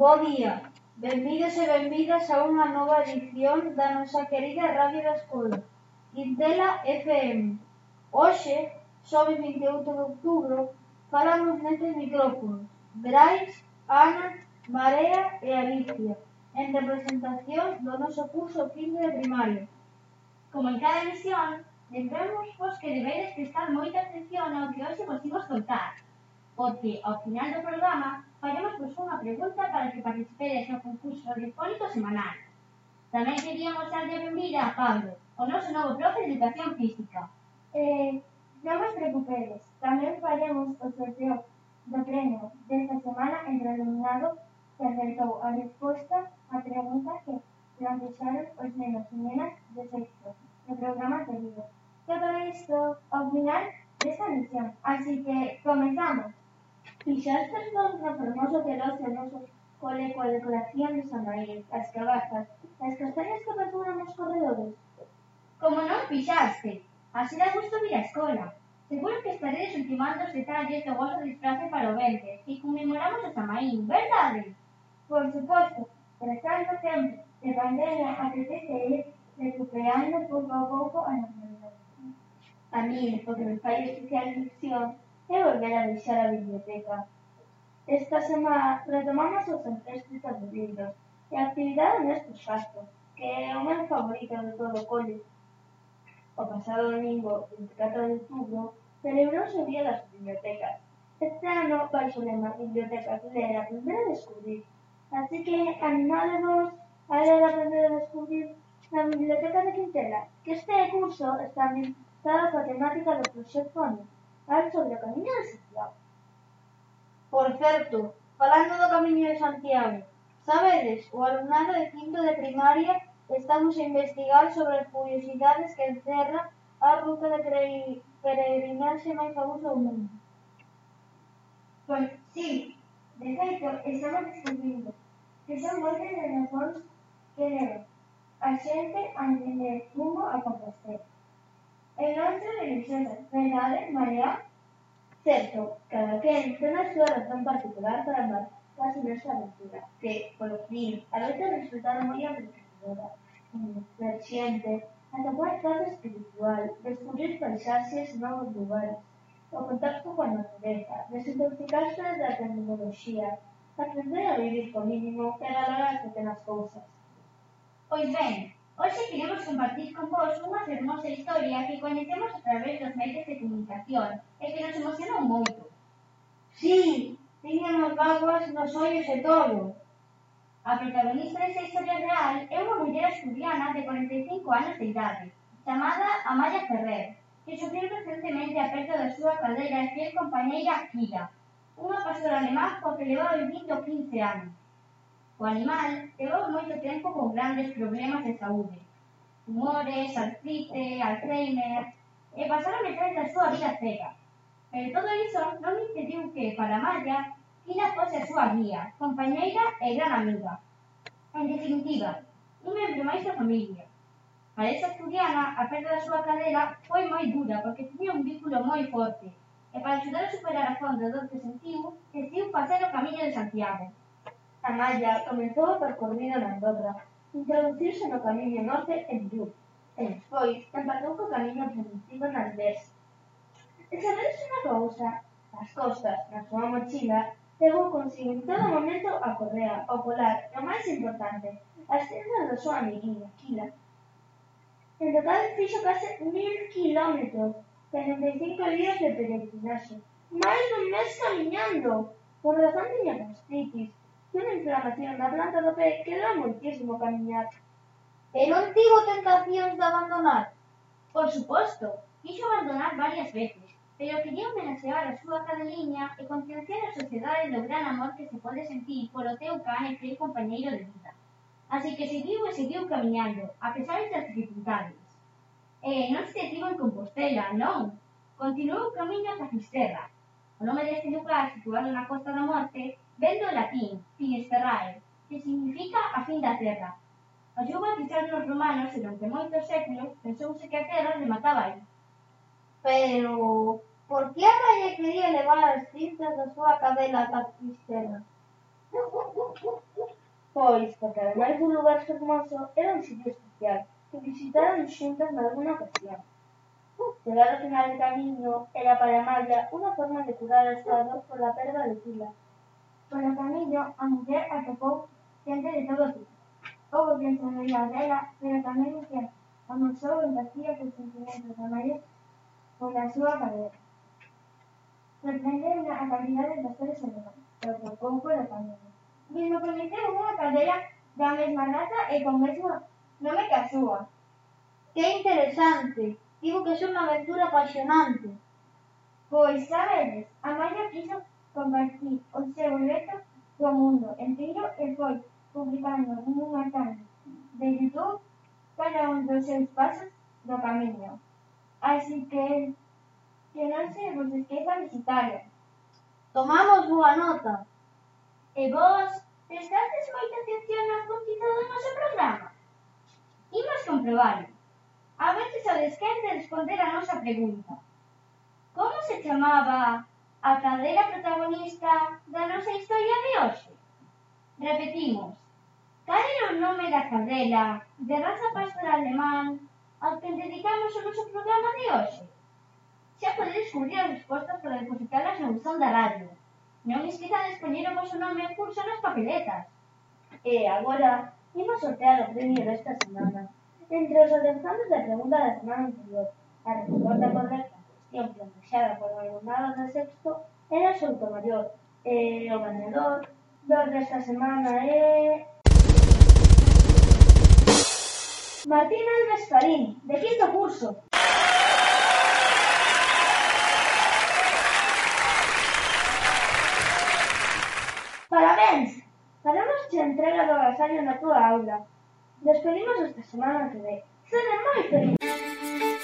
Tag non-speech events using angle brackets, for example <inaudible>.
Bo día, benvidos e benvidas a unha nova edición da nosa querida Radio da Escola, Quintela FM. Hoxe, sobe 28 de outubro, falamos nestes micrófonos, Brais, Ana, Marea e Alicia, en representación do noso curso 15 de primaria. Como en cada emisión, lembramos vos que debedes prestar moita atención ao que hoxe vos imos contar, porque ao final do programa faremos pois unha pregunta para que participedes no concurso radiofónico semanal. Tamén queríamos darlle a benvida a Pablo, o noso novo profe de Educación Física. Eh, non vos preocupedes, tamén faremos o sorteo do premio desta semana entre o alumnado que acertou a resposta á pregunta que lanzaron os nenos e nenas de sexto no programa anterior. Todo isto ao final desta emisión, así que comenzamos. Quizás son tan hermoso que los hermosos, con la decoraciones amarillas, las cabazas, las castañas que perfuman los corredores. Como no pillaste, así da gusto mi escuela. Seguro que estaréis ultimando los detalles de vuestro disfraz para verte y conmemoramos hasta maíz, ¿verdad? Por supuesto, tratando siempre de bandera antes de ir recuperando poco a poco a la comunidad. A mí, porque me falla especial ilusión, e volver anexar a biblioteca. Esta semana retomamos os empréstitos de libros e a actividade neste espazo, que é o meu favorito de todo o cole. O pasado domingo, 24 de outubro, celebrouse o Día das Bibliotecas. Este ano baixo o lema Bibliotecas Ler, Aprender e Descubrir. Así que animadevos a ler, aprender a descubrir na Biblioteca de Quintela, que este curso está ambientado coa temática do proxecto Anito. Cal sobre o Camiño de Santiago. Por certo, falando do Camiño de Santiago, sabedes, o alumnado de quinto de primaria estamos a investigar sobre as curiosidades que encerra a ruta de peregrinaxe máis famosa do mundo. Pois, sí, de feito, estamos descubrindo que son moitas de razóns que levan a xente a entender rumo a Compostela. En otras religiones menores, María aceptó cada quien tiene su razón particular para amar la diversa aventura, que, por los niños, a veces resultaron muy enriquecedora, inversiente, atacar el lado espiritual, descubrir paisajes, nuevos lugares, o contacto con la naturaleza, desintoxicarse de la tecnología, aprender a vivir con mínimo y valorar pequeñas cosas. Pues pois bem, Hoxe queremos compartir con vos unha fermosa historia que coñecemos a través dos medios de comunicación e que nos emocionou moito. Sí, tiñamos vaguas nos ollos e todo. A protagonista desta historia real é unha muller asturiana de 45 anos de idade, chamada Amaya Ferrer, que sufriu recentemente a perda da súa cadeira e fiel compañeira Kira, unha pastora alemán coa que levaba vivindo 15 anos o animal, levou moito tempo con grandes problemas de saúde. Tumores, artrite, Alzheimer, e pasaron metade da súa vida cega. Pero todo iso non impediu que, para Maya, Kila fose a súa guía, compañeira e gran amiga. En definitiva, un membro máis da familia. Para esa asturiana, a perda da súa cadera foi moi dura porque tiña un vínculo moi forte, e para axudar a superar a fonda do que sentiu, decidiu facer o camiño de Santiago. A malla comezou o percorrido na Andorra, introducirse no Camiño Norte en Viú e despois empezou co Camiño Primitivo na Andés. E sabedes unha cousa? As costas, na súa mochila, levou consigo en todo momento a correa, o polar e o máis importante, as tendas do súa amiguinho, Kila. En total fixo case mil kilómetros, 45 días de peregrinaxe, máis dun mes camiñando, por razón tiña gastritis, Unha inflamación na planta do pé que dá moitísimo camiñar. E non tivo tentacións de abandonar? Por suposto, quixo abandonar varias veces, pero quería homenaxear a súa cadeliña e concienciar a sociedade do gran amor que se pode sentir polo teu can e teu compañeiro de vida. Así que seguiu e seguiu camiñando, a pesar das dificultades. Eh, e non se detivo en Compostela, non. Continuou o camiño ata Fisterra. O nome deste lugar, situado na Costa da Morte, ven do latín "finisterrae", que significa a fin da terra. A lluva que caeu nos romanos durante moitos séculos pensouse que a terra remataba aí. Pero por que a raia quería levar as cinzas da súa cadela ata Fisterra? Pois, <laughs> porque ademais dun lugar fermoso era un sitio especial que visitaron xuntas nalgúna ocasión. Chegar ao final do camiño era para Amalia unha forma de curar o estado pola perda de Tila Polo camiño, a muller atopou xente de todo tipo. Houve quen se reía dela, pero tamén quen amosou empatía cos sentimentos da María pola súa cadera. Sorprendeu a calidade das seres humanos, que atopou polo camiño. Mesmo coñeceu unha cadera da mesma raza e con mesmo nome que a súa. Que interesante. Digo que é unha aventura apasionante. Pois, sabedes, a quiso compartí o seu reto co mundo enteiro e foi publicando nunha canle de Youtube cada un dos seus pasos do camiño. Así que que non se vos esqueza visitalo. Tomamos boa nota. E vos, prestaste moita atención ao contido do noso programa? Imos comprobarlo. A veces o de responder a nosa pregunta. Como se chamaba a cadela protagonista da nosa historia de hoxe. Repetimos, cal era o nome da cadela de raza pastor alemán ao que dedicamos o noso programa de hoxe? Xa podedes descubrir as respostas para depositarlas no buzón da radio. Non esquezades poñer o vosso nome en curso nas papeletas. E agora, imos sortear o premio desta semana. Entre os aderzantes da pregunta da semana anterior, a resposta correcta influenciada por alumnado do sexto, era Souto Maior e eh, o vendedor do desta semana é... Martín Alves Farín, de quinto curso. Parabéns! Faremos a entrega do agasallo na túa aula. Despedimos esta semana que ve. Sede moi feliz!